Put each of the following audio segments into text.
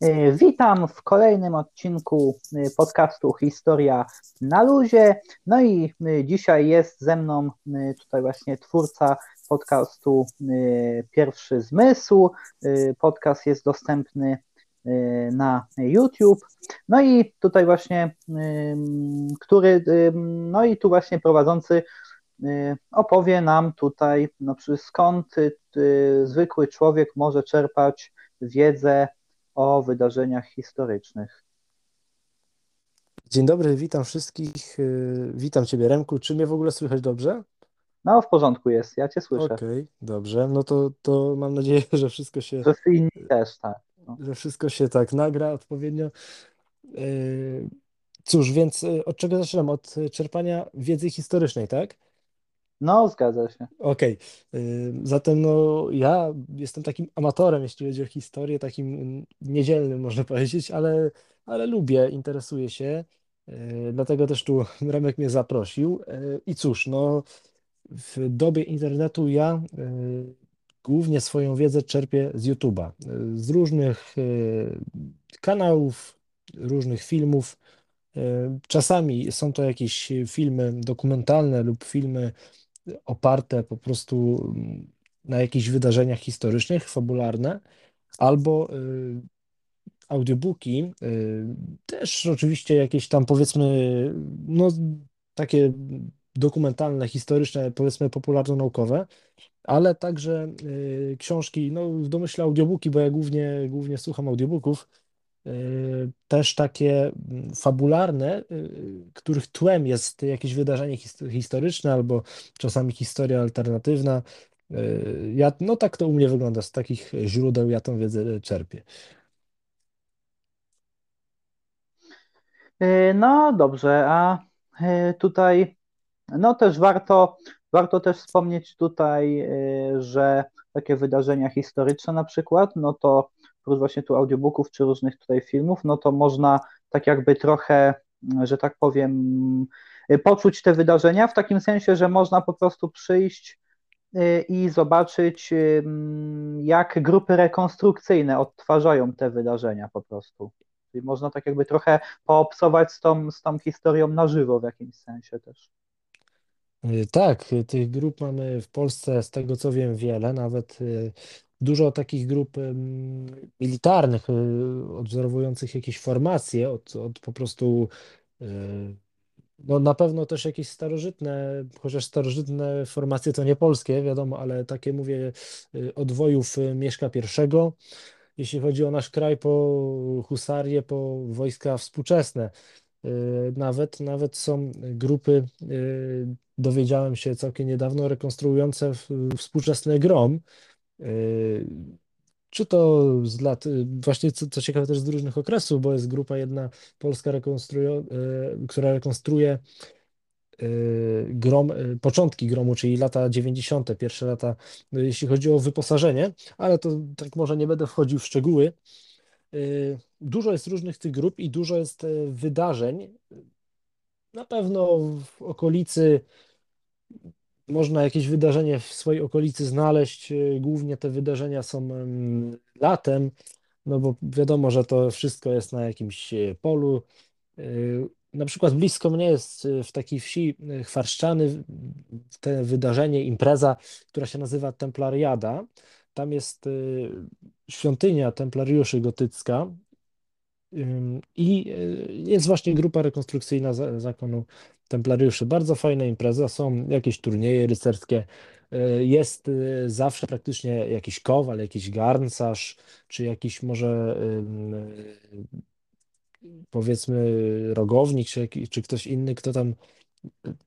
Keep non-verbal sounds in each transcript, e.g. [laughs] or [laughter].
E, Witam w kolejnym odcinku e, podcastu Historia na luzie. No i e, dzisiaj jest ze mną tutaj właśnie twórca podcastu Pierwszy Zmysł. Podcast jest dostępny na YouTube. No i tutaj właśnie, który, no i tu właśnie prowadzący opowie nam tutaj, no, skąd zwykły człowiek może czerpać wiedzę o wydarzeniach historycznych. Dzień dobry, witam wszystkich. Y, witam Ciebie, Remku. Czy mnie w ogóle słychać dobrze? No, w porządku jest, ja Cię słyszę. Okej, dobrze. No to, to mam nadzieję, że wszystko się, Wszyscy inni też, tak. No. że wszystko się tak nagra odpowiednio. Y, Cóż, więc y, od czego zaczynam? Od czerpania wiedzy historycznej, tak? No, zgadza się. Okej, y, zatem no, ja jestem takim amatorem, jeśli chodzi o historię, takim niedzielnym, można powiedzieć, ale, ale lubię, interesuję się, y, dlatego też tu [laughs] Remek mnie zaprosił. Y, I cóż, no, w dobie internetu ja głównie swoją wiedzę czerpię z YouTube'a, z różnych kanałów, różnych filmów. Czasami są to jakieś filmy dokumentalne lub filmy oparte po prostu mm, na jakichś wydarzeniach historycznych, fabularne, albo y, audiobooki, y, też oczywiście jakieś tam powiedzmy, no takie dokumentalne, historyczne, powiedzmy popularno-naukowe, ale także y, książki, no w domyśle audiobooki, bo ja głównie, głównie słucham audiobooków, też takie mm, fabularne, y, których tłem jest jakieś wydarzenie historyczne albo czasami historia alternatywna. Y, ja, no tak to u mnie wygląda, z takich źródeł ja tą wiedzę czerpię. No dobrze, a tutaj no też warto, warto też wspomnieć tutaj, że takie wydarzenia historyczne na przykład, no to plus właśnie tu audiobooków czy różnych tutaj filmów, no to można tak jakby trochę, że tak powiem, poczuć te wydarzenia w takim sensie, że można po prostu przyjść y, i zobaczyć, jak grupy rekonstrukcyjne odtwarzają te wydarzenia po prostu. Czyli można tak jakby trochę poobsować z tą, z tą historią na żywo w jakimś sensie też. Y, tak, tych grup mamy w Polsce, z tego co wiem, wiele, nawet y, dużo takich grup militarnych, y, odwzorowujących jakieś formacje od, od po prostu, y, no na pewno też jakieś starożytne, chociaż starożytne formacje to nie polskie, wiadomo, ale takie mówię y, odwojów Mieszka I, jeśli chodzi o nasz kraj, po husarię, po wojska współczesne. Nawet, nawet są grupy, dowiedziałem się całkiem niedawno, rekonstruujące współczesny grom, czy to z lat, yy, właśnie co, co ciekawe też z różnych okresów, bo jest grupa jedna polska, rekonstruuje, która rekonstruuje yy, grom, początki gromu, czyli lata 90., pierwsze lata, jeśli chodzi o wyposażenie, ale to tak może nie będę wchodził w szczegóły. Dużo jest różnych tych grup i dużo jest wydarzeń. Na pewno w okolicy można jakieś wydarzenie w swojej okolicy znaleźć. Y, głównie te wydarzenia są latem, no bo wiadomo, że to wszystko jest na jakimś y, polu. Y, na przykład blisko mnie jest w takiej wsi Chwarszczany te wydarzenie, impreza, która się nazywa Templariada. Tam jest świątynia templariuszy gotycka, i jest właśnie grupa rekonstrukcyjna zakonu templariuszy. Bardzo fajna impreza, są jakieś turnieje rycerskie, e, jest e, zawsze praktycznie jakiś kowal, jakiś garncarz, czy jakiś może powiedzmy rogownik, czy, czy ktoś inny, kto tam,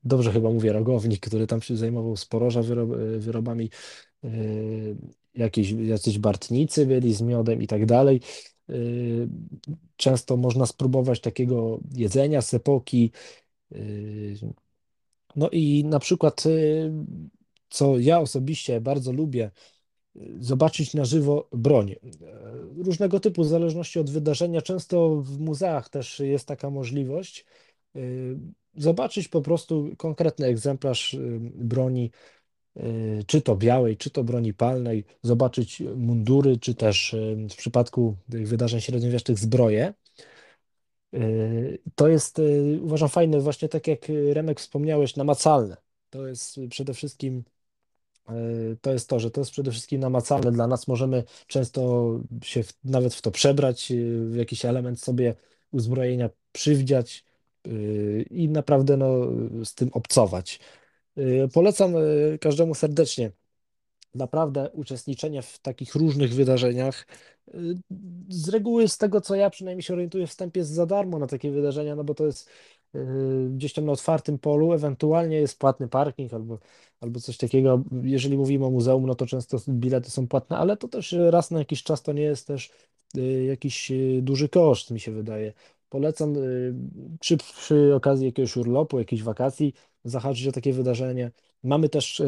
dobrze chyba mówię, rogownik, który tam się zajmował sporoża wyrob, wyrobami, jakieś, jacyś bartnicy byli z miodem i tak dalej. Często można spróbować takiego jedzenia z epoki. No i na przykład, co ja osobiście bardzo lubię, zobaczyć na żywo broń. Różnego typu, w zależności od wydarzenia. Często w muzeach też jest taka możliwość. Zobaczyć po prostu konkretny egzemplarz broni y, czy to białej, czy to broni palnej, zobaczyć mundury, czy też y, w przypadku tych wydarzeń średniowiecznych zbroje. Y, To jest, y, uważam, fajne, właśnie tak jak y, Remek wspomniałeś, namacalne. To jest przede wszystkim y, to jest to, że to jest przede wszystkim namacalne dla nas. Możemy często się w, nawet w to przebrać, y, w jakiś element sobie uzbrojenia przywdziać y, i naprawdę no, z tym obcować. Y, Polecam y, każdemu serdecznie naprawdę uczestniczenie w takich różnych wydarzeniach. y, Z reguły, z tego co ja przynajmniej się orientuję, wstęp jest za darmo na takie wydarzenia, no bo to jest gdzieś tam na otwartym polu, ewentualnie jest płatny parking albo, albo coś takiego. Jeżeli mówimy o muzeum, no to często bilety są płatne, ale to też raz na jakiś czas to nie jest też jakiś duży koszt, mi się wydaje. Polecam y, przy, okazji jakiegoś urlopu, jakiejś wakacji zahaczyć o takie wydarzenie. Mamy też,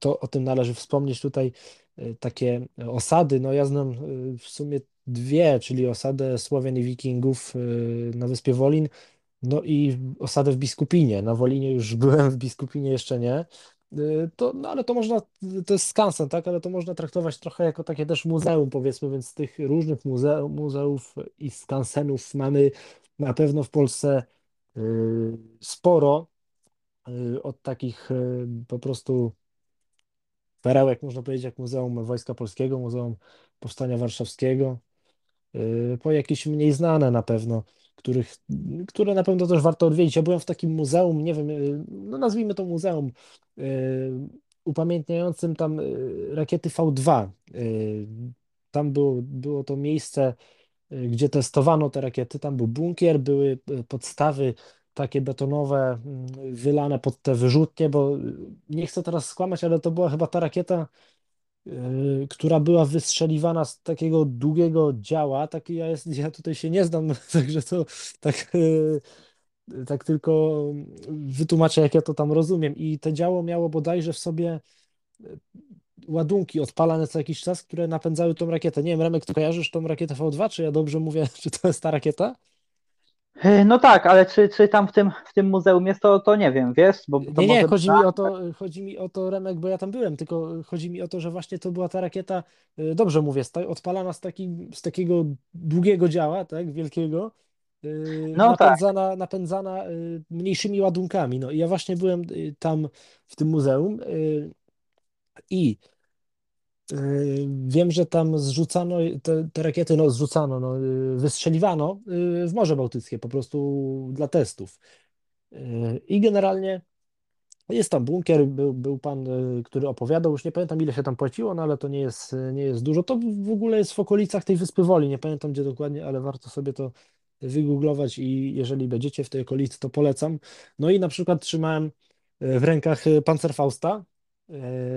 to o tym należy wspomnieć tutaj, y, takie osady. No ja znam y, w sumie dwie, czyli osadę Słowian i Wikingów y, na wyspie Wolin, no i osadę w Biskupinie. Na Wolinie już [laughs] byłem, w Biskupinie jeszcze nie. To, no ale to można, to jest skansen, tak? Ale to można traktować trochę jako takie też muzeum, powiedzmy, więc z tych różnych muze muzeów i skansenów mamy na pewno w Polsce sporo od takich y, po prostu perełek, można powiedzieć, jak Muzeum Wojska Polskiego, Muzeum Powstania Warszawskiego, y, po jakieś mniej znane na pewno, których, które na pewno też warto odwiedzić. Ja byłem w takim muzeum, nie wiem, y, no nazwijmy to muzeum, y, upamiętniającym tam y, rakiety V2. Y, Tam było, było to miejsce, y, gdzie testowano te rakiety. Tam był bunkier, były y, podstawy takie betonowe, mm, wylane pod te wyrzutnie, bo y, nie chcę teraz skłamać, ale to była chyba ta rakieta, y, która była wystrzeliwana z takiego długiego działa. Taki ja, jest, ja tutaj się nie znam, [laughs] także to tak, y, tak tylko wytłumaczę, jak ja to tam rozumiem. I to działo miało bodajże w sobie ładunki odpalane co jakiś czas, które napędzały tą rakietę. Nie wiem, Remek, ty kojarzysz tą rakietę V2, czy ja dobrze mówię, [laughs] czy to jest ta rakieta? Y, No tak, ale czy, czy tam w tym, w tym muzeum jest, to, to nie wiem, wiesz, bo to Nie, nie, chodzi mi o to, chodzi mi o to, Remek, bo ja tam byłem, tylko chodzi mi o to, że właśnie to była ta rakieta, y, dobrze mówię, odpalana z, taki, z takiego długiego działa, tak, wielkiego, y, No tak. napędzana, napędzana y, mniejszymi ładunkami. No i ja właśnie byłem tam w tym muzeum i wiem, że tam zrzucano te, te rakiety, no zrzucano, no, y, wystrzeliwano y, w Morze Bałtyckie po prostu dla testów. I generalnie jest tam bunkier, był, był pan, który opowiadał, już nie pamiętam ile się tam płaciło, no ale to nie jest, nie jest dużo. To w ogóle jest w okolicach tej Wyspy Woli, nie pamiętam gdzie dokładnie, ale warto sobie to wygooglować i jeżeli będziecie w tej okolicy, to polecam. No i na przykład trzymałem w rękach Panzerfausta, y,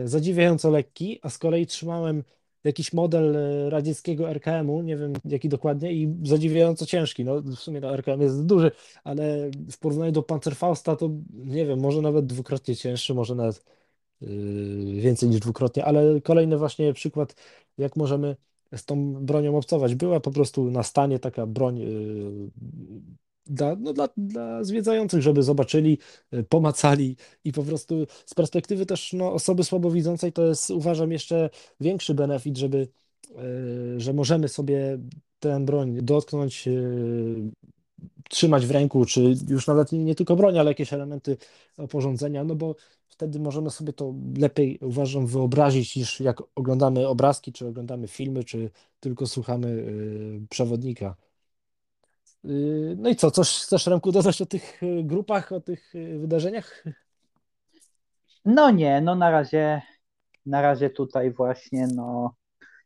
zadziwiająco lekki, a z kolei trzymałem jakiś model y, radzieckiego RKM-u, nie wiem jaki dokładnie, i zadziwiająco ciężki. No w sumie no, RKM jest duży, ale w porównaniu do Panzerfausta to nie wiem, może nawet dwukrotnie cięższy, może nawet yy, więcej niż dwukrotnie, ale kolejny właśnie przykład, jak możemy z tą bronią obcować. Była po prostu na stanie taka broń yy, dla, no, dla, dla zwiedzających, żeby zobaczyli, yy, pomacali i po prostu z perspektywy też no, osoby słabowidzącej to jest uważam jeszcze większy benefit, żeby, yy, że możemy sobie tę broń dotknąć, yy, trzymać w ręku, czy już nawet nie tylko broń, ale jakieś elementy oporządzenia, no bo wtedy możemy sobie to lepiej, uważam, wyobrazić, niż jak oglądamy obrazki, czy oglądamy filmy, czy tylko słuchamy y, przewodnika. Y, no i co, coś chcesz, Remku, dodać o tych y, grupach, o tych y, wydarzeniach? No nie, no na razie, na razie tutaj właśnie, no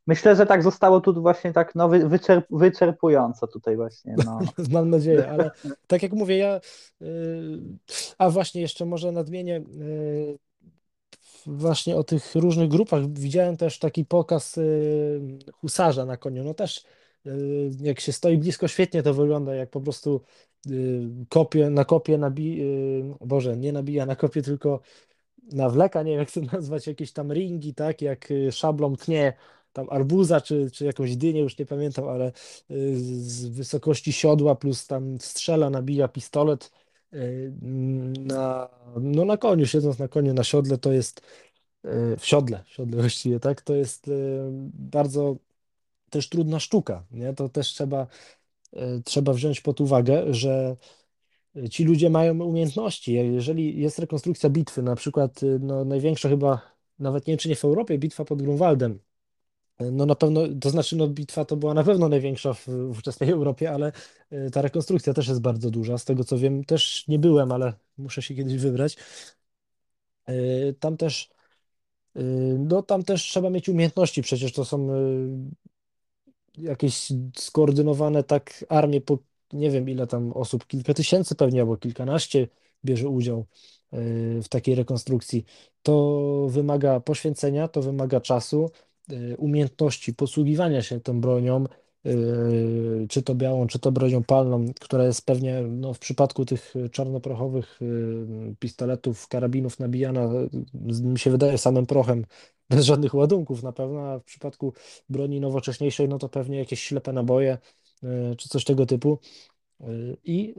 myślę, że tak zostało tu właśnie tak no, wy- wyczerp wyczerpująco tutaj właśnie, no. [laughs] Mam nadzieję, ale tak jak mówię, ja. A właśnie, jeszcze może nadmienię właśnie o tych różnych grupach. Widziałem też taki pokaz husarza na koniu. No też jak się stoi blisko, świetnie to wygląda, jak po prostu y, kopie, na kopie nabi, y, Boże, nie nabija na kopie, tylko nawleka, nie wiem jak to [laughs] nazwać, jakieś tam ringi, tak, jak y, szablą tnie tam arbuza, czy, czy jakąś dynię, już nie pamiętam, ale y, z wysokości siodła plus tam strzela, nabija pistolet y, na, no na koniu, siedząc na koniu, na siodle, to jest w siodle, siodle właściwie, tak? To jest bardzo też trudna sztuka, nie? To też trzeba, e, trzeba wziąć pod uwagę, że ci ludzie mają umiejętności. Jeżeli jest rekonstrukcja bitwy, na przykład no, największa chyba, nawet nie wiem czy nie w Europie, bitwa pod Grunwaldem, no na pewno, to znaczy no bitwa to była na pewno największa w, w ówczesnej Europie, ale ta rekonstrukcja też jest bardzo duża. Z tego co wiem, też nie byłem, ale muszę się kiedyś wybrać. Tam też no tam też trzeba mieć umiejętności, przecież to są jakieś skoordynowane tak armie po nie wiem ile tam osób, kilka tysięcy pewnie albo kilkanaście bierze udział e, w takiej rekonstrukcji. To wymaga poświęcenia, to wymaga czasu, e, umiejętności posługiwania się tą bronią, czy to białą, czy to bronią palną, która jest pewnie no, w przypadku tych czarnoprochowych yy, pistoletów, karabinów nabijana, mi się wydaje, samym prochem, [laughs] bez żadnych ładunków na pewno, a w przypadku broni nowocześniejszej, no to pewnie jakieś ślepe naboje, yy, czy coś tego typu. I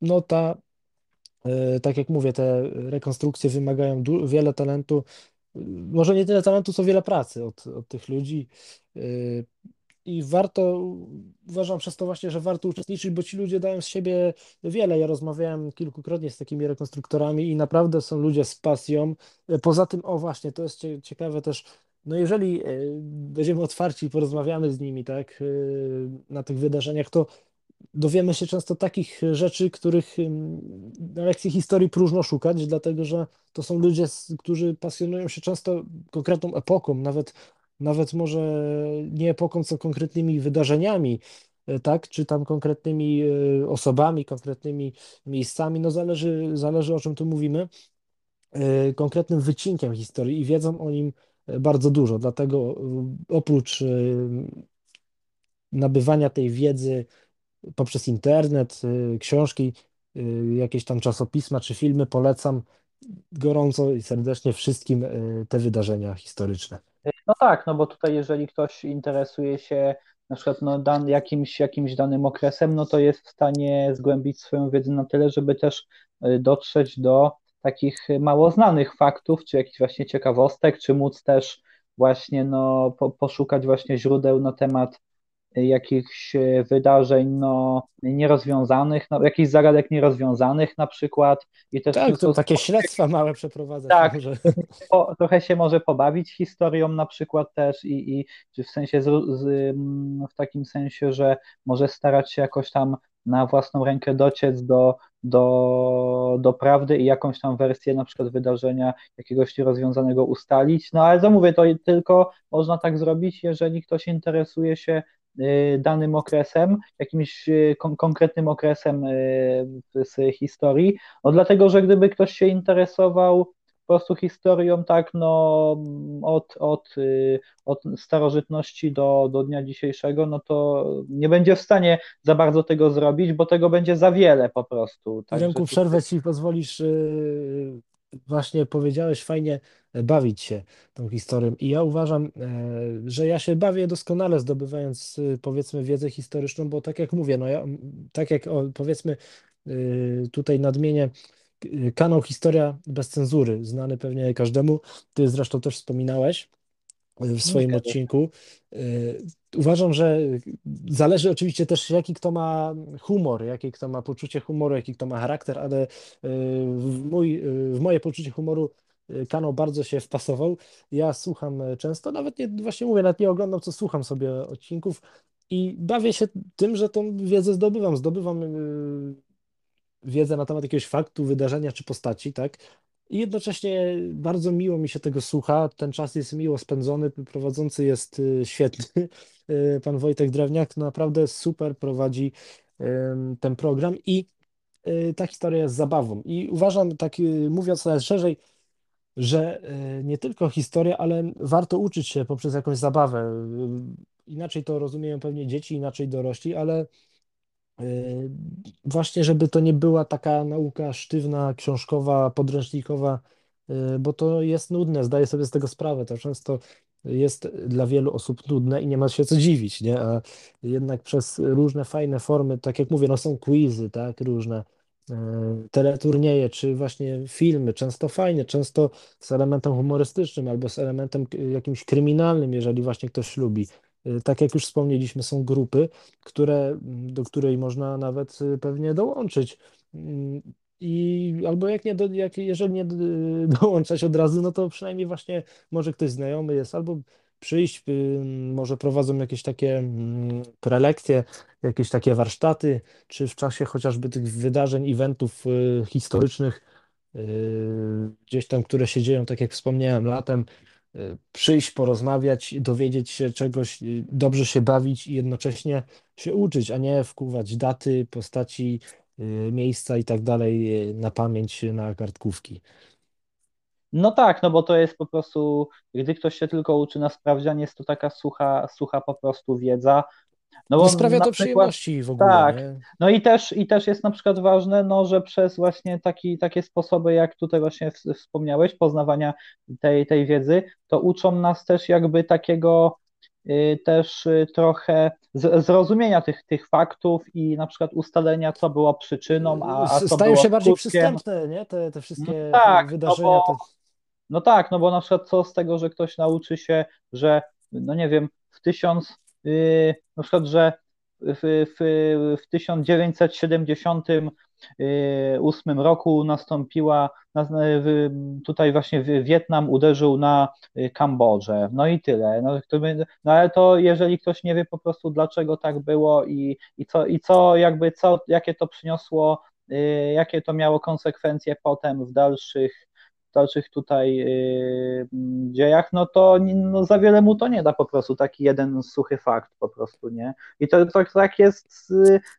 no ta, tak jak mówię, te rekonstrukcje wymagają wiele talentu, może nie tyle talentu, co wiele pracy od, od tych ludzi i warto, uważam przez to właśnie, że warto uczestniczyć, bo ci ludzie dają z siebie wiele. Ja rozmawiałem kilkukrotnie z takimi rekonstruktorami i naprawdę są ludzie z pasją. Poza tym, o właśnie, to jest ciekawe też, no jeżeli e, będziemy otwarci i porozmawiamy z nimi, tak, e, na tych wydarzeniach, to dowiemy się często takich rzeczy, których na lekcji historii próżno szukać, dlatego że to są ludzie, którzy pasjonują się często konkretną epoką, nawet nawet może nie epoką, co konkretnymi wydarzeniami, e, tak, czy tam konkretnymi e, osobami, konkretnymi miejscami, no zależy, zależy o czym tu mówimy, e, konkretnym wycinkiem historii i wiedzą o nim bardzo dużo. Dlatego oprócz nabywania tej wiedzy poprzez internet, książki, jakieś tam czasopisma czy filmy, polecam gorąco i serdecznie wszystkim te wydarzenia historyczne. No tak, no bo tutaj jeżeli ktoś interesuje się na przykład no, dan, jakimś, jakimś danym okresem, no to jest w stanie zgłębić swoją wiedzę na tyle, żeby też y, dotrzeć do takich mało znanych faktów, czy jakichś właśnie ciekawostek, czy móc też właśnie no, po, poszukać właśnie źródeł na temat jakichś e, wydarzeń no, nierozwiązanych, no, jakichś zagadek nierozwiązanych na przykład. I też tak, to takie śledztwa małe przeprowadzać. Tak, może. [laughs] Po, trochę się może pobawić historią na przykład też i, i czy w sensie z, z, w takim sensie, że może starać się jakoś tam na własną rękę dociec do, do, do prawdy i jakąś tam wersję na przykład wydarzenia jakiegoś nierozwiązanego ustalić. No ale co mówię, to tylko można tak zrobić, jeżeli ktoś interesuje się danym okresem, jakimś y, kon konkretnym okresem y, z historii, no dlatego, że gdyby ktoś się interesował po prostu historią tak no od, od, od starożytności do, do dnia dzisiejszego, no to nie będzie w stanie za bardzo tego zrobić, bo tego będzie za wiele po prostu. Tak, Ręku przerwę ci pozwolisz właśnie powiedziałeś fajnie e, bawić się tą historią. I ja uważam, e, że ja się bawię doskonale zdobywając e, powiedzmy wiedzę historyczną, bo tak jak mówię, no ja, tak jak powiedzmy tutaj nadmienię kanał Historia bez cenzury, znany pewnie każdemu, ty zresztą też wspominałeś w swoim odcinku. Uważam, że zależy oczywiście też, jaki kto ma humor, jaki kto ma poczucie humoru, jaki kto ma charakter, ale w, mój, w moje poczucie humoru kanał bardzo się wpasował. Ja słucham często, nawet nie, właśnie mówię, nawet nie oglądam, co słucham sobie odcinków i bawię się tym, że tą wiedzę zdobywam. Zdobywam wiedzę na temat jakiegoś faktu, wydarzenia czy postaci, tak? I jednocześnie bardzo miło mi się tego słucha. Ten czas jest miło spędzony. Prowadzący jest y, świetny. [laughs] Y, pan Wojtek Drewniak naprawdę super prowadzi ten program i y, ta historia jest zabawą. I uważam, tak mówiąc nawet szerzej, że nie tylko historia, ale warto uczyć się poprzez jakąś zabawę. Inaczej to rozumieją pewnie dzieci, inaczej dorośli, ale właśnie, żeby to nie była taka nauka sztywna, książkowa, podręcznikowa, yy, bo to jest nudne, zdaję sobie z tego sprawę. To często jest dla wielu osób nudne i nie ma się co dziwić, nie? A jednak przez różne fajne formy, tak jak mówię, no są quizy, tak, różne, e, teleturnieje, czy właśnie filmy, często fajne, często z elementem humorystycznym albo z elementem jakimś kryminalnym, jeżeli właśnie ktoś lubi. E, Tak jak już wspomnieliśmy, są grupy, które, do której można nawet e, pewnie dołączyć. Mm, I albo jak nie, jak, jeżeli nie d- [laughs] dołączać od razu, no to przynajmniej właśnie może ktoś znajomy jest, albo przyjść, y, może prowadzą jakieś takie mm, prelekcje, jakieś takie warsztaty, czy w czasie chociażby tych wydarzeń, eventów y, historycznych, y, gdzieś tam, które się dzieją, tak jak wspomniałem, latem, y, przyjść, porozmawiać, dowiedzieć się czegoś, y, dobrze się bawić i jednocześnie się uczyć, a nie wkuwać daty, postaci, y, miejsca i tak dalej y, na pamięć na kartkówki. No tak, no bo to jest po prostu, gdy ktoś się tylko uczy na sprawdzian, jest to taka sucha, sucha po prostu wiedza. No bo sprawia to przykład, przyjemności w ogóle, tak, nie? no i też, i też jest na przykład ważne, no, że przez właśnie taki, takie sposoby, jak tutaj właśnie wspomniałeś, poznawania tej, tej wiedzy, to uczą nas też jakby takiego y, też y, trochę z, zrozumienia tych, tych faktów i na przykład ustalenia, co było przyczyną, a, a co Stają się bardziej skutkiem. przystępne, nie? Te, te No wszystkie tak, no wydarzenia, bo te... no tak, no bo na przykład co z tego, że ktoś nauczy się, że no nie wiem, w tysiąc, na przykład, że w, w, w 1978 roku nastąpiła, tutaj właśnie Wietnam uderzył na y, Kambodżę, no i tyle. No, no ale to jeżeli ktoś nie wie po prostu dlaczego tak było i, i co, i co jakby, co, jakie to przyniosło, y, jakie to miało konsekwencje potem w dalszych dalszych tutaj yy, dziejach, no to no, za wiele mu to nie da po prostu taki jeden suchy fakt po prostu, nie? I to, to tak jest z,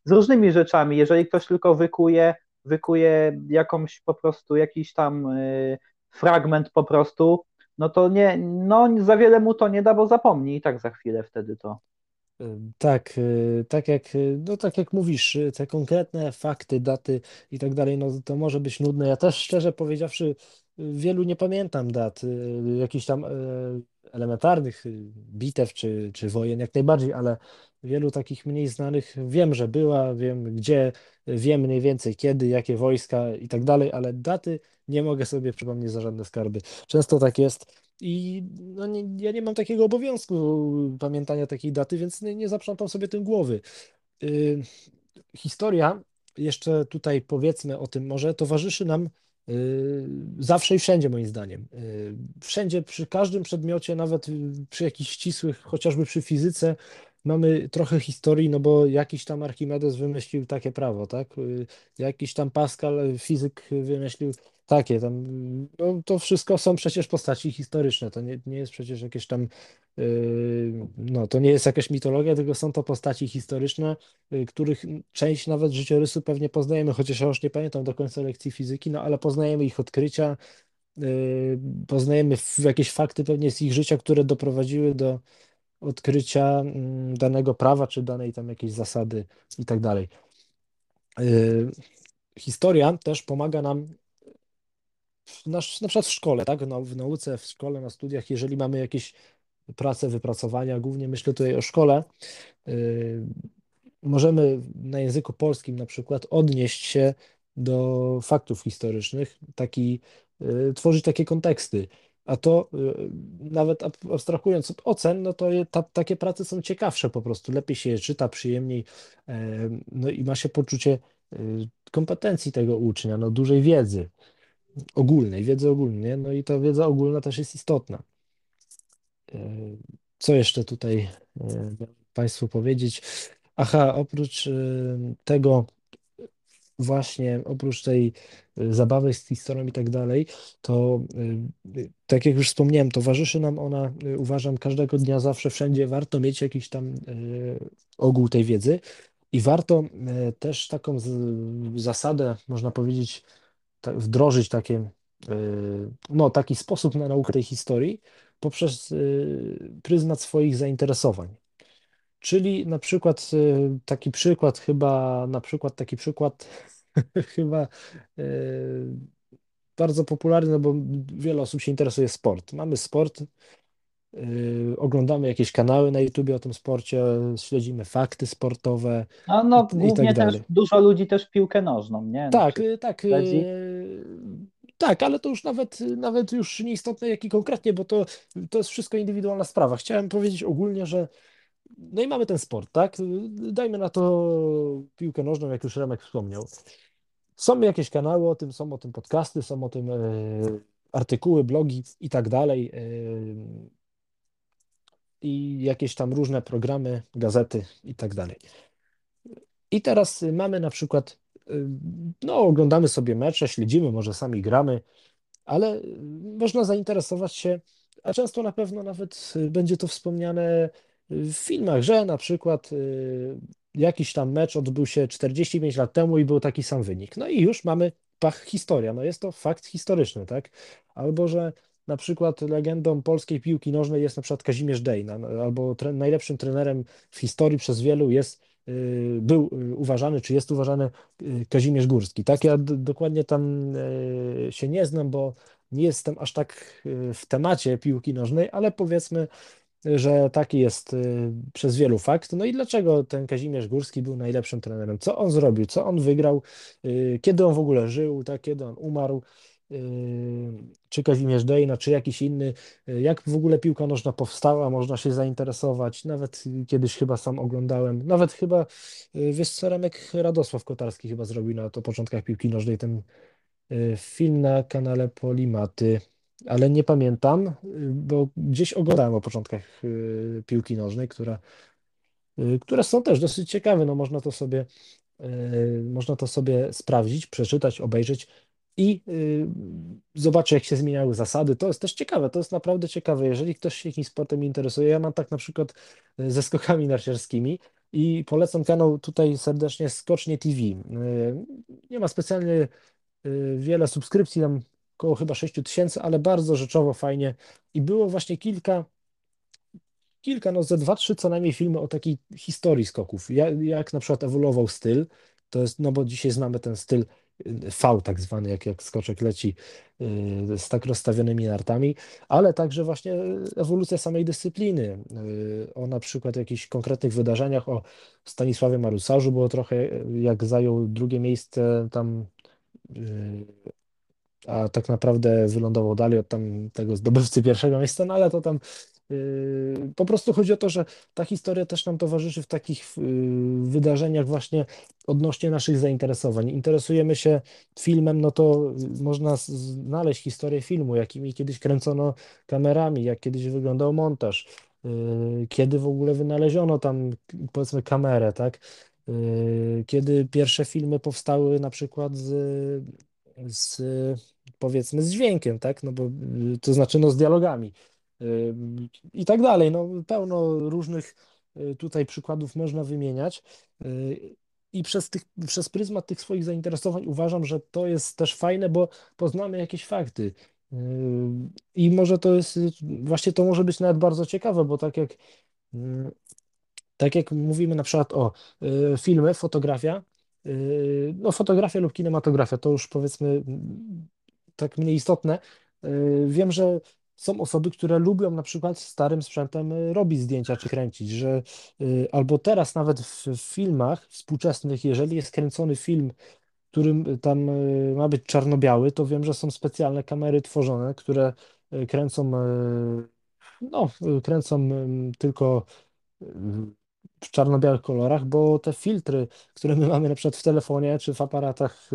z różnymi rzeczami. Jeżeli ktoś tylko wykuje, wykuje jakąś po prostu jakiś tam yy, fragment po prostu, no to nie, no za wiele mu to nie da, bo zapomni i tak za chwilę wtedy to. Y, Tak, y, tak jak, y, no tak jak mówisz, y, te konkretne fakty, daty i tak dalej, no to może być nudne. Ja też szczerze powiedziawszy, y, wielu nie pamiętam dat, y, jakichś tam y, elementarnych y, bitew czy, czy wojen, jak najbardziej, ale wielu takich mniej znanych wiem, że była, wiem gdzie, wiem mniej więcej kiedy, jakie wojska i tak dalej, ale daty nie mogę sobie przypomnieć za żadne skarby. Często tak jest. I no nie, ja nie mam takiego obowiązku pamiętania takiej daty, więc nie, nie zaprzątam sobie tym głowy. Y, historia, jeszcze tutaj powiedzmy o tym może, towarzyszy nam zawsze i wszędzie, moim zdaniem. Y, wszędzie, przy każdym przedmiocie, nawet przy jakichś ścisłych, chociażby przy fizyce, mamy trochę historii, no bo jakiś tam Archimedes wymyślił takie prawo, tak? Y, Jakiś tam Pascal, fizyk, wymyślił takie tam. No, to wszystko są przecież postaci historyczne. To nie, nie jest przecież jakieś tam. y, No, to nie jest jakaś mitologia, tylko są to postaci historyczne y, których część nawet życiorysu pewnie poznajemy, chociaż ja już nie pamiętam do końca lekcji fizyki, no ale poznajemy ich odkrycia, y, poznajemy jakieś fakty pewnie z ich życia, które doprowadziły do odkrycia mm, danego prawa, czy danej tam jakiejś zasady i tak dalej. Y, Historia też pomaga nam nasz, na przykład w szkole, tak? No, w nauce, w szkole, na studiach, jeżeli mamy jakieś prace, wypracowania, głównie myślę tutaj o szkole, y, możemy na języku polskim na przykład odnieść się do faktów historycznych, taki, y, tworzyć takie konteksty. A to y, nawet ab- abstrahując od ocen, no to ta, takie prace są ciekawsze po prostu. Lepiej się je czyta, przyjemniej, e, no i ma się poczucie y, kompetencji tego ucznia, no dużej wiedzy ogólnej, wiedzy ogólnej, no i ta wiedza ogólna też jest istotna. E, Co jeszcze tutaj e, Państwu powiedzieć? Aha, oprócz e, tego właśnie, oprócz tej zabawy z historią i tak dalej, to tak jak już wspomniałem, towarzyszy nam ona, uważam, każdego dnia, zawsze, wszędzie. Warto mieć jakiś tam ogół tej wiedzy i warto też taką zasadę, można powiedzieć, wdrożyć takie, y, no, taki sposób na naukę tej historii poprzez y, pryzmat swoich zainteresowań. Czyli na przykład y, taki przykład, chyba na przykład taki przykład [laughs] chyba bardzo popularny, no bo wiele osób się interesuje sport. Mamy sport, y, oglądamy jakieś kanały na YouTubie o tym sporcie, śledzimy fakty sportowe No, i, no i tak głównie też dalej. dużo ludzi też piłkę nożną, nie? Na Tak, y, tak, śledzi. y, tak, ale to już nawet, nawet już nieistotne jaki konkretnie, bo to, to jest wszystko indywidualna sprawa. Chciałem powiedzieć ogólnie, że no i mamy ten sport, tak? Dajmy na to piłkę nożną, jak już Remek wspomniał. Są jakieś kanały o tym, są o tym podcasty, są o tym artykuły, blogi i tak dalej. I jakieś tam różne programy, gazety i tak dalej. I teraz mamy na przykład, e, no oglądamy sobie mecze, śledzimy, może sami gramy, ale y, można zainteresować się, a często na pewno nawet y, będzie to wspomniane y, w filmach, że na przykład y, jakiś tam mecz odbył się 45 lat temu i był taki sam wynik. No i już mamy pach historia, no jest to fakt historyczny, tak? Albo że na przykład legendą polskiej piłki nożnej jest na przykład Kazimierz Dejna, no, albo tre najlepszym trenerem w historii przez wielu jest y, był y, uważany, czy jest uważany y, Kazimierz Górski. Tak, ja dokładnie tam się nie znam, bo nie jestem aż tak w temacie piłki nożnej, ale powiedzmy, że taki jest przez wielu fakt. No i dlaczego ten Kazimierz Górski był najlepszym trenerem? Co on zrobił? Co on wygrał? Kiedy on w ogóle żył? Tak? Kiedy on umarł? Y, Czy Kazimierz Dejna, czy jakiś inny? Y, Jak w ogóle piłka nożna powstała? Można się zainteresować. Nawet kiedyś chyba sam oglądałem. Nawet chyba, y, wiesz co, Remek Radosław Kotarski chyba zrobił na to początkach piłki nożnej ten film na kanale Polimaty, ale nie pamiętam, bo gdzieś oglądałem o początkach piłki nożnej, która, które są też dosyć ciekawe. No, można to sobie, można to sobie sprawdzić, przeczytać, obejrzeć i y, zobaczyć, jak się zmieniały zasady. To jest też ciekawe, to jest naprawdę ciekawe. Jeżeli ktoś się jakimś sportem interesuje, ja mam tak na przykład y, ze skokami narciarskimi. I polecam kanał tutaj serdecznie Skocznie TV. Y, Nie ma specjalnie wiele subskrypcji, tam około chyba 6 tysięcy, ale bardzo rzeczowo, fajnie. I było właśnie kilka, kilka, no ze dwa, trzy co najmniej filmy o takiej historii skoków. Jak, jak na przykład ewoluował styl, to jest, no bo dzisiaj znamy ten styl V tak zwany, jak, jak skoczek leci y, z tak rozstawionymi nartami, ale także właśnie ewolucja samej dyscypliny. y, O na przykład jakichś konkretnych wydarzeniach, o Stanisławie Marusarzu było trochę, y, jak zajął drugie miejsce tam a tak naprawdę wylądował dalej od tam tego zdobywcy pierwszego miejsca, no ale to tam yy, po prostu chodzi o to, że ta historia też nam towarzyszy w takich yy, wydarzeniach właśnie odnośnie naszych zainteresowań. Interesujemy się filmem, no to można z- znaleźć historię filmu, jakimi kiedyś kręcono kamerami, jak kiedyś wyglądał montaż, yy, kiedy w ogóle wynaleziono tam powiedzmy kamerę, tak? Yy, Kiedy pierwsze filmy powstały na przykład z, z powiedzmy z dźwiękiem, tak? No bo to znaczy no z dialogami i tak dalej. No pełno różnych y, tutaj przykładów można wymieniać. Y, I przez tych, przez pryzmat tych swoich zainteresowań uważam, że to jest też fajne, bo poznamy jakieś fakty. Y, I może to jest, właśnie to może być nawet bardzo ciekawe, bo tak jak tak jak mówimy na przykład o filmy, fotografia, no fotografia lub kinematografia, to już powiedzmy mm, tak mniej istotne. Wiem, że są osoby, które lubią na przykład starym sprzętem y, robić zdjęcia czy kręcić, że y, albo teraz nawet w, filmach współczesnych, jeżeli jest kręcony film, którym tam y, ma być czarno-biały, to wiem, że są specjalne kamery tworzone, które kręcą, no, kręcą tylko w czarno-białych kolorach, bo te filtry, które my mamy na przykład w telefonie czy w aparatach,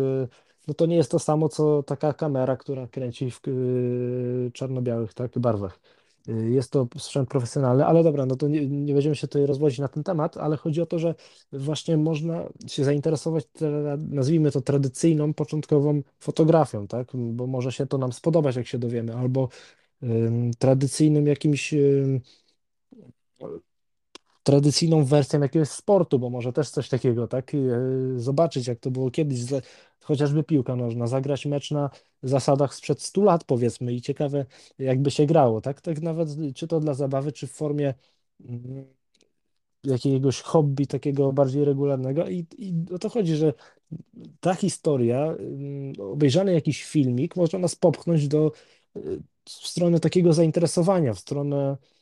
no to nie jest to samo, co taka kamera, która kręci w y, czarno-białych, tak, barwach. Y, Jest to sprzęt profesjonalny, ale dobra, no to nie, nie będziemy się tutaj rozwodzić na ten temat, ale chodzi o to, że właśnie można się zainteresować, tra- nazwijmy to tradycyjną, początkową fotografią, tak, bo może się to nam spodobać, jak się dowiemy, albo ym, tradycyjnym jakimś tradycyjną wersją jakiegoś sportu, bo może też coś takiego, tak? E, Zobaczyć, jak to było kiedyś, chociażby piłka nożna, zagrać mecz na zasadach sprzed 100 lat, powiedzmy, i ciekawe, jakby się grało, tak? Tak nawet, czy to dla zabawy, czy w formie mm, jakiegoś hobby takiego bardziej regularnego. I, i o to chodzi, że ta historia, mm, obejrzany jakiś filmik, może nas popchnąć do, y, w stronę takiego zainteresowania, w stronę y,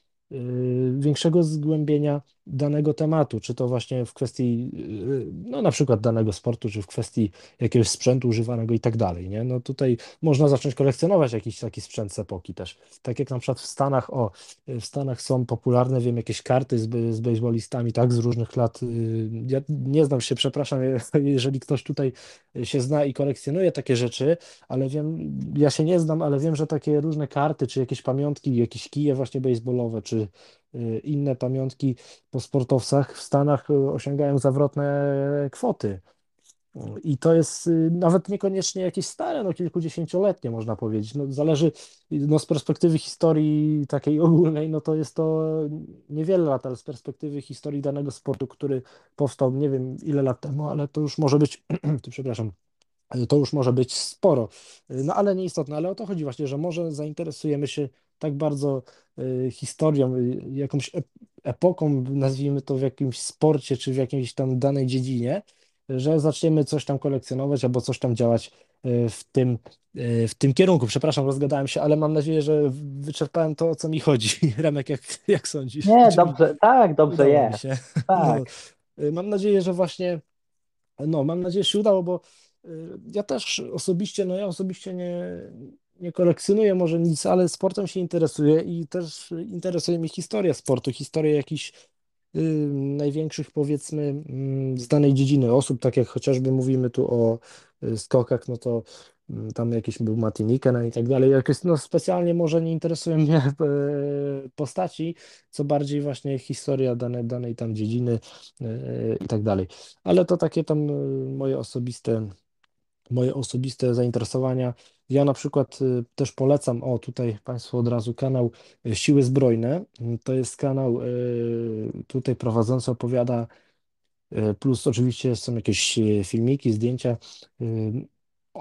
większego zgłębienia danego tematu, czy to właśnie w kwestii, y, no na przykład danego sportu, czy w kwestii jakiegoś sprzętu używanego i tak dalej, nie? No tutaj można zacząć kolekcjonować jakiś taki sprzęt z epoki też. Tak jak na przykład w Stanach, o, w Stanach są popularne, wiem, jakieś karty z, z baseballistami, tak, z różnych lat. y, Ja nie znam się, przepraszam, [laughs] jeżeli ktoś tutaj się zna i kolekcjonuje takie rzeczy, ale wiem, ja się nie znam, ale wiem, że takie różne karty, czy jakieś pamiątki, jakieś kije właśnie baseballowe, czy y, inne pamiątki po sportowcach w Stanach y, osiągają zawrotne kwoty. I to jest y, nawet niekoniecznie jakieś stare, no kilkudziesięcioletnie można powiedzieć. No, zależy no, z perspektywy historii takiej ogólnej, no to jest to niewiele lat, ale z perspektywy historii danego sportu, który powstał nie wiem ile lat temu, ale to już może być, [clears throat] przepraszam, to już może być sporo. No ale nieistotne, ale o to chodzi właśnie, że może zainteresujemy się tak bardzo y, historią, y, jakąś ep- epoką, nazwijmy to w jakimś sporcie, czy w jakiejś tam danej dziedzinie, że zaczniemy coś tam kolekcjonować albo coś tam działać y, w tym, w tym kierunku. Przepraszam, rozgadałem się, ale mam nadzieję, że wyczerpałem to, o co mi chodzi. [laughs] Remek, jak, jak sądzisz? Nie, dobrze, tak, dobrze jest. [laughs] No, Tak. y, mam nadzieję, że właśnie no, mam nadzieję, że się udało, bo ja też osobiście, no ja osobiście nie, nie kolekcjonuję może nic, ale sportem się interesuję i też interesuje mnie historia sportu, historia jakichś y, największych, powiedzmy, mm, z danej dziedziny osób, tak jak chociażby mówimy tu o y, skokach, no to tam jakiś był Matti Nikkanen i tak dalej. Jakoś, no specjalnie może nie interesują mnie [laughs] e, postaci, co bardziej właśnie historia dane, danej tam dziedziny e, i tak dalej. Ale to takie tam e, moje osobiste moje osobiste zainteresowania. Ja na przykład y, też polecam, o tutaj Państwu od razu kanał y, Siły Zbrojne. To jest kanał y, tutaj prowadzący opowiada, plus oczywiście są jakieś filmiki, zdjęcia,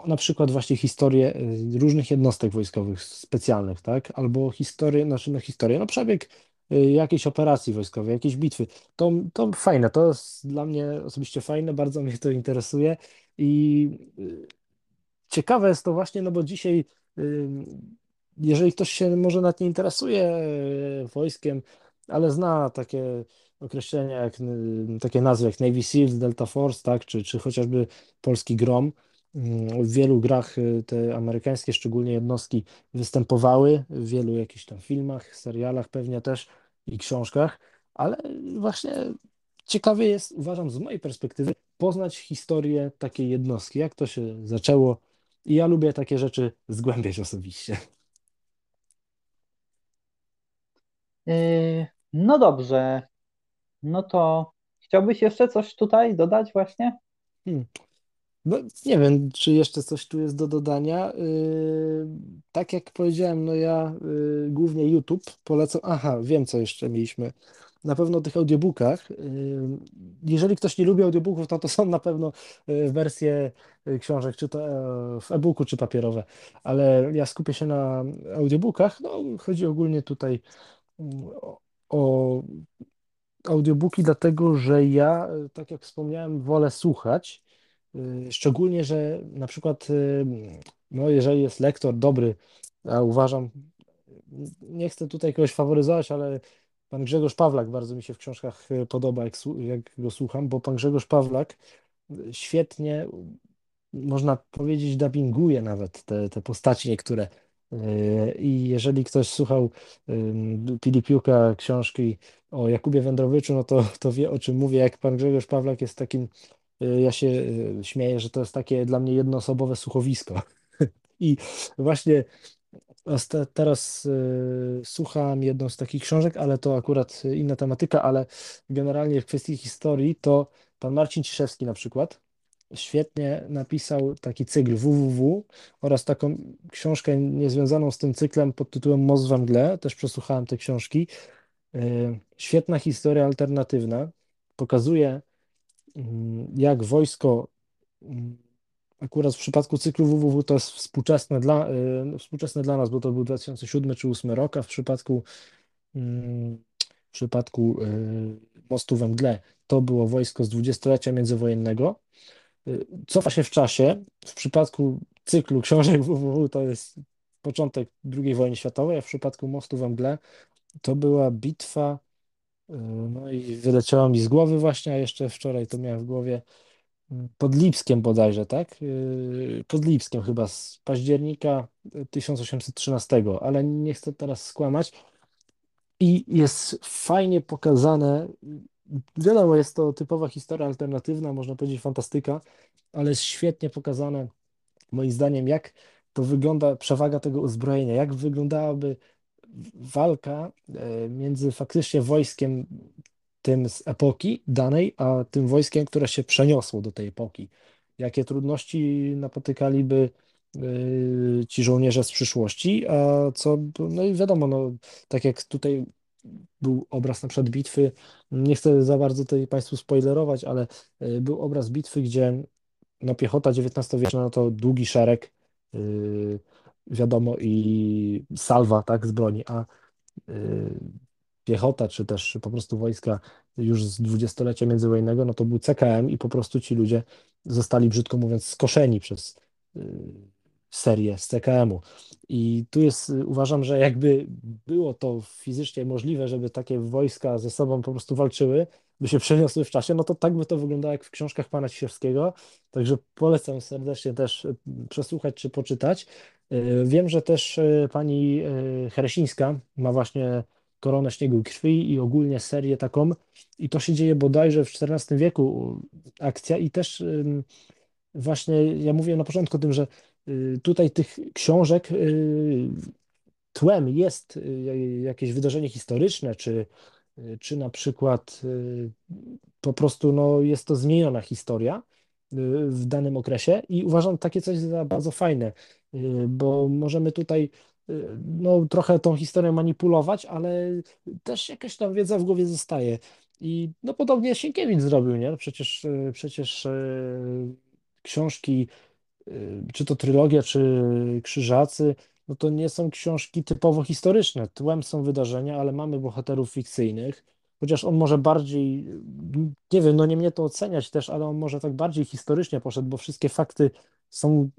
na przykład właśnie historie różnych jednostek wojskowych specjalnych, tak? Albo historię, znaczy no historię, no przebieg jakiejś operacji wojskowej, jakiejś bitwy. To, to fajne, to jest dla mnie osobiście fajne, bardzo mnie to interesuje. I ciekawe jest to właśnie, no bo dzisiaj, jeżeli ktoś się może nawet nie interesuje y, wojskiem, ale zna takie określenia, jak, takie nazwy jak Navy SEALs, Delta Force, tak, czy, czy chociażby polski GROM, mm, w wielu grach y, te amerykańskie, szczególnie jednostki, występowały, w wielu jakichś tam filmach, serialach pewnie też i książkach, ale właśnie ciekawie jest, uważam, z mojej perspektywy, poznać historię takiej jednostki, jak to się zaczęło. I ja lubię takie rzeczy zgłębiać osobiście. Yy, no dobrze, no to chciałbyś jeszcze coś tutaj dodać właśnie? Hmm. No, nie wiem, czy jeszcze coś tu jest do dodania. Yy, tak jak powiedziałem, no ja yy, głównie YouTube polecam. Aha, wiem, co jeszcze mieliśmy. Na pewno tych audiobookach. Yy, jeżeli ktoś nie lubi audiobooków, to to są na pewno yy, wersje yy, książek, czy to e, w e-booku, czy papierowe. Ale ja skupię się na audiobookach. No, chodzi ogólnie tutaj mm, o, o audiobooki, dlatego że ja, y, tak jak wspomniałem, wolę słuchać. Y, Szczególnie, że na przykład, y, no, jeżeli jest lektor dobry, a uważam, nie chcę tutaj kogoś faworyzować, ale pan Grzegorz Pawlak bardzo mi się w książkach y, podoba, jak, jak go słucham, bo pan Grzegorz Pawlak y, świetnie, można powiedzieć, dubbinguje nawet te, te postaci niektóre. Y, I jeżeli ktoś słuchał Pilipiuka, książki o Jakubie Wędrowiczu, no to, to wie, o czym mówię. Jak pan Grzegorz Pawlak jest takim, ja się śmieję, że to jest takie dla mnie jednoosobowe słuchowisko. [laughs] I właśnie teraz y, słucham jedną z takich książek, ale to akurat inna tematyka, ale generalnie w kwestii historii to pan Marcin Ciszewski na przykład świetnie napisał taki cykl www oraz taką książkę niezwiązaną z tym cyklem pod tytułem Most we mgle. Też przesłuchałem te książki. Y, Świetna historia alternatywna. Pokazuje, mm, jak wojsko, mm, akurat w przypadku cyklu www to jest współczesne dla, y, współczesne dla nas, bo to był 2007 czy 2008 rok, a w przypadku, mm, w przypadku y, Mostu we to było wojsko z dwudziestolecia międzywojennego. Y, Cofa się w czasie. W przypadku cyklu książek www to jest początek II wojny światowej, a w przypadku Mostu we to była bitwa, no i wyleciała mi z głowy właśnie, a jeszcze wczoraj to miałem w głowie, pod Lipskiem bodajże, tak? Y, Pod Lipskiem chyba z października 1813, ale nie chcę teraz skłamać. I jest fajnie pokazane, wiadomo, jest to typowa historia alternatywna, można powiedzieć fantastyka, ale jest świetnie pokazane moim zdaniem, jak to wygląda, przewaga tego uzbrojenia, jak wyglądałaby walka e, między faktycznie wojskiem tym z epoki danej, a tym wojskiem, które się przeniosło do tej epoki. Jakie trudności napotykaliby e, ci żołnierze z przyszłości, a co, no i wiadomo, no, tak jak tutaj był obraz na przykład bitwy, nie chcę za bardzo tutaj Państwu spoilerować, ale e, był obraz bitwy, gdzie no piechota XIX-wieczna no to długi szereg, yy, wiadomo, i salwa, tak, z broni, a yy, piechota, czy też po prostu wojska już z dwudziestolecia międzywojennego, no to był CKM i po prostu ci ludzie zostali, brzydko mówiąc, skoszeni przez yy, serię z CKM-u. I tu jest, y, uważam, że jakby było to fizycznie możliwe, żeby takie wojska ze sobą po prostu walczyły, by się przeniosły w czasie, no to tak by to wyglądało jak w książkach pana Ciesiewskiego. Także polecam serdecznie też y, przesłuchać czy poczytać. Y, Wiem, że też pani Heresińska ma właśnie Koronę Śniegu i Krwi i ogólnie serię taką. I to się dzieje bodajże w XIV wieku akcja i też właśnie ja mówiłem na początku o tym, że y, tutaj tych książek y, tłem jest y, jakieś wydarzenie historyczne, czy, czy na przykład po prostu no, jest to zmieniona historia w danym okresie i uważam takie coś za bardzo fajne, bo możemy tutaj no, trochę tą historię manipulować, ale też jakaś tam wiedza w głowie zostaje. I no podobnie Sienkiewicz zrobił, nie? Przecież, przecież książki, y, czy to trylogia, czy Krzyżacy, no to nie są książki typowo historyczne. Tłem są wydarzenia, ale mamy bohaterów fikcyjnych, chociaż on może bardziej, nie wiem, no nie mnie to oceniać też, ale on może tak bardziej historycznie poszedł, bo wszystkie fakty są,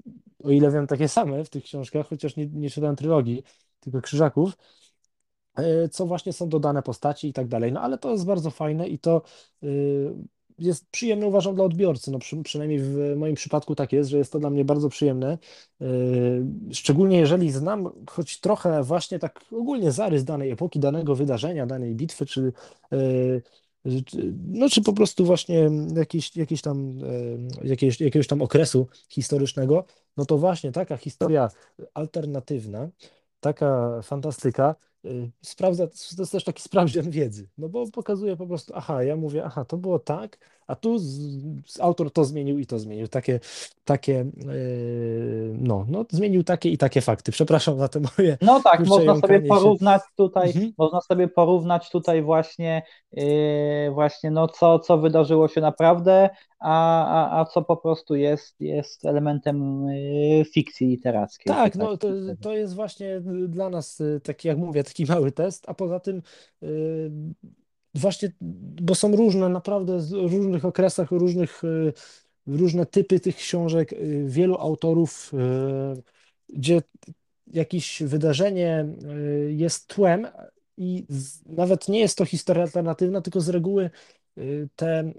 o ile wiem, takie same w tych książkach, chociaż nie, nie czytałem trylogii, tylko Krzyżaków, e, co właśnie są dodane postaci i tak dalej. No ale to jest bardzo fajne i to y, jest przyjemne, uważam, dla odbiorcy. No, przy, przynajmniej w moim przypadku tak jest, że jest to dla mnie bardzo przyjemne. Yy, szczególnie jeżeli znam choć trochę właśnie tak ogólnie zarys danej epoki, danego wydarzenia, danej bitwy, czy, no, czy po prostu właśnie jakieś, jakieś tam, jakieś, jakiegoś tam okresu historycznego, no to właśnie taka historia alternatywna, taka fantastyka sprawdza, to jest też taki sprawdzian wiedzy, no bo pokazuje po prostu, aha, ja mówię, aha, to było tak, a tu z, z autor to zmienił i to zmienił, takie, takie, yy, no, no, zmienił takie i takie fakty, przepraszam za te moje No tak, można sobie się. porównać tutaj, Mhm. można sobie porównać tutaj właśnie, yy, właśnie no co, co wydarzyło się naprawdę, a, a, a co po prostu jest, jest elementem yy, fikcji literackiej. Tak, czy no to, tak. to jest właśnie dla nas y, taki, jak mówię, taki mały test, a poza tym y, właśnie, bo są różne, naprawdę z różnych okresach, różnych, y, różne typy tych książek, y, wielu autorów, gdzie jakieś wydarzenie jest tłem i nawet nie jest to historia alternatywna, tylko z reguły te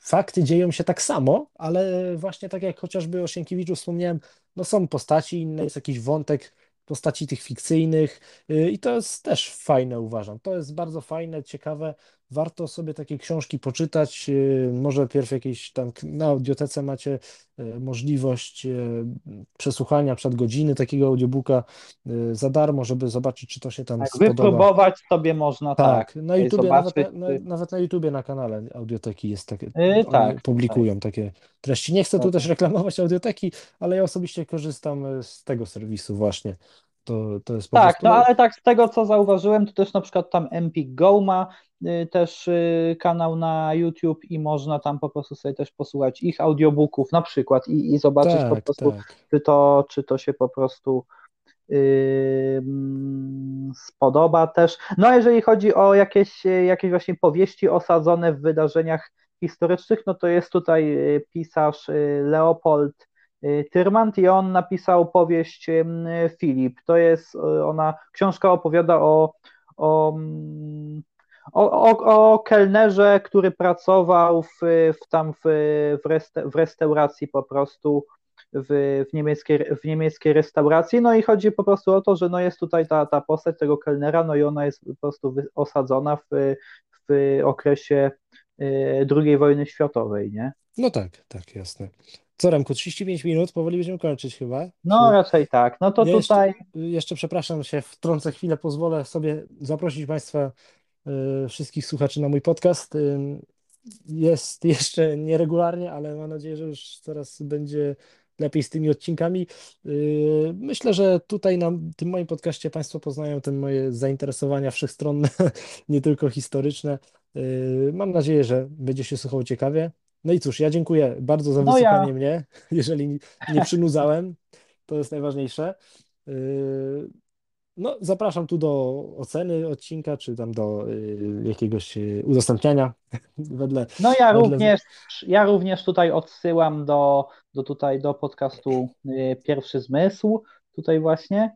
fakty dzieją się tak samo, ale właśnie tak jak chociażby o Sienkiewiczu wspomniałem, no są postaci inne, jest jakiś wątek postaci tych fikcyjnych y, i to jest też fajne, uważam. To jest bardzo fajne, ciekawe. Warto sobie takie książki poczytać. y, Może pierw jakieś tam na audiotece macie y, możliwość y, przesłuchania przed godziny takiego audiobooka za darmo, żeby zobaczyć, czy to się tam Tak, spodoba. wypróbować sobie można tak, Tak, na YouTubie, nawet na, na, nawet na YouTubie na kanale audioteki jest takie, y, oni tak, publikują takie treści. Nie chcę tu tak. też reklamować audioteki, ale ja osobiście korzystam z tego serwisu właśnie. To, to jest po Tak, prostu, no ale tak z tego co zauważyłem, to też na przykład tam Empik Go ma y, też y, kanał na YouTube i można tam po prostu sobie też posłuchać ich audiobooków na przykład i, i zobaczyć po tak, prostu, tak. czy to, czy to się po prostu y, spodoba też. No a jeżeli chodzi o jakieś, jakieś właśnie powieści osadzone w wydarzeniach historycznych, no to jest tutaj y, pisarz y, Leopold y, Tyrmand i on napisał powieść Filip. To jest y, ona, książka opowiada o, mm, o, o, o kelnerze, który pracował w, w tam w, w, w restauracji po prostu w, w, niemieckiej, w niemieckiej restauracji, no i chodzi po prostu o to, że no jest tutaj ta, ta postać tego kelnera, no i ona jest po prostu osadzona w, w okresie y, II wojny światowej, nie? No tak, tak, jasne. Co, Remku, 35 minut, powoli będziemy kończyć chyba. No raczej tak. No to Ja jeszcze, tutaj, jeszcze przepraszam się, wtrącę chwilę, pozwolę sobie zaprosić Państwa, y, wszystkich słuchaczy na mój podcast. Y, Jest jeszcze nieregularnie, ale mam nadzieję, że już coraz będzie lepiej z tymi odcinkami. Y, Myślę, że tutaj na tym moim podcaście Państwo poznają te moje zainteresowania wszechstronne, [laughs] nie tylko historyczne. Y, Mam nadzieję, że będzie się słuchało ciekawie. No i cóż, ja dziękuję bardzo za no ja, wysłuchanie mnie, [laughs] jeżeli nie przynudzałem, to jest najważniejsze. Y, No, zapraszam tu do oceny odcinka, czy tam do y, jakiegoś y, udostępniania. [laughs] Wedle, no ja wedle... również, ja również tutaj odsyłam do, do tutaj do podcastu Pierwszy Zmysł, tutaj właśnie,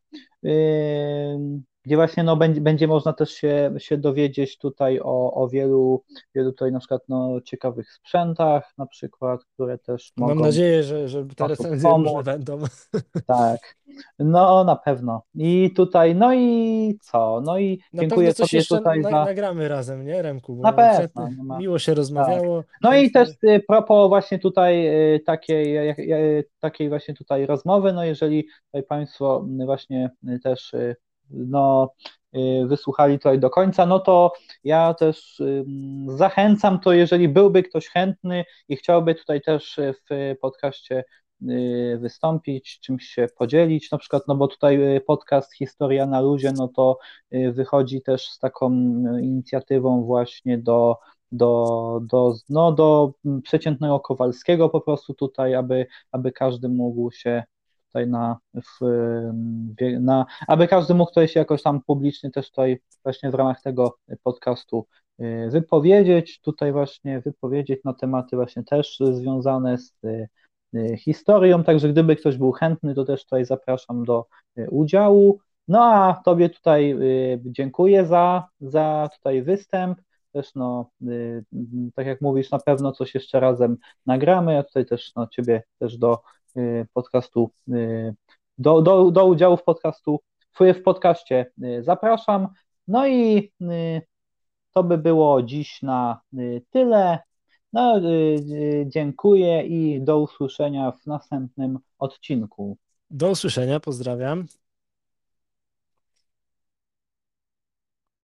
gdzie właśnie no, będzie, będzie można też się, się dowiedzieć tutaj o, o wielu, wielu tutaj na przykład no, ciekawych sprzętach, na przykład, które też Mam mogą nadzieję, że, że te recenzje pomóc. będą. [laughs] Tak, no na pewno. I tutaj, no i co? No i Na dziękuję coś jeszcze tutaj na, za. nagramy razem, nie, Remku? Na pewno, ma. miło się Tak. rozmawiało, No i też y, propos właśnie tutaj y, takiej, jak- takiej właśnie tutaj rozmowy, no jeżeli tutaj Państwo y, właśnie y, też y, no, y, wysłuchali tutaj do końca, no to ja też ym, zachęcam, to jeżeli byłby ktoś chętny i chciałby tutaj też y, w podcaście y, wystąpić, czymś się podzielić, na przykład, no bo tutaj y, podcast Historia na luzie, no to y, wychodzi też z taką y, inicjatywą właśnie do do, do, no, do przeciętnego Kowalskiego po prostu tutaj, aby, aby każdy mógł się tutaj na, w, wie- na, aby każdy mógł tutaj się jakoś tam publicznie też tutaj właśnie w ramach tego podcastu y, wypowiedzieć, tutaj właśnie wypowiedzieć na tematy właśnie też związane z y, y, historią, także gdyby ktoś był chętny, to też tutaj zapraszam do udziału. No a Tobie tutaj dziękuję za, za tutaj występ też no, tak jak mówisz, na pewno coś jeszcze razem nagramy. Ja tutaj też no, Ciebie też do podcastu, y, do, do, do udziału w podcastu, w, podcaście y, zapraszam. No i y, to by było dziś na y, tyle. No, y, y, dziękuję i do usłyszenia w następnym odcinku. Do usłyszenia, pozdrawiam.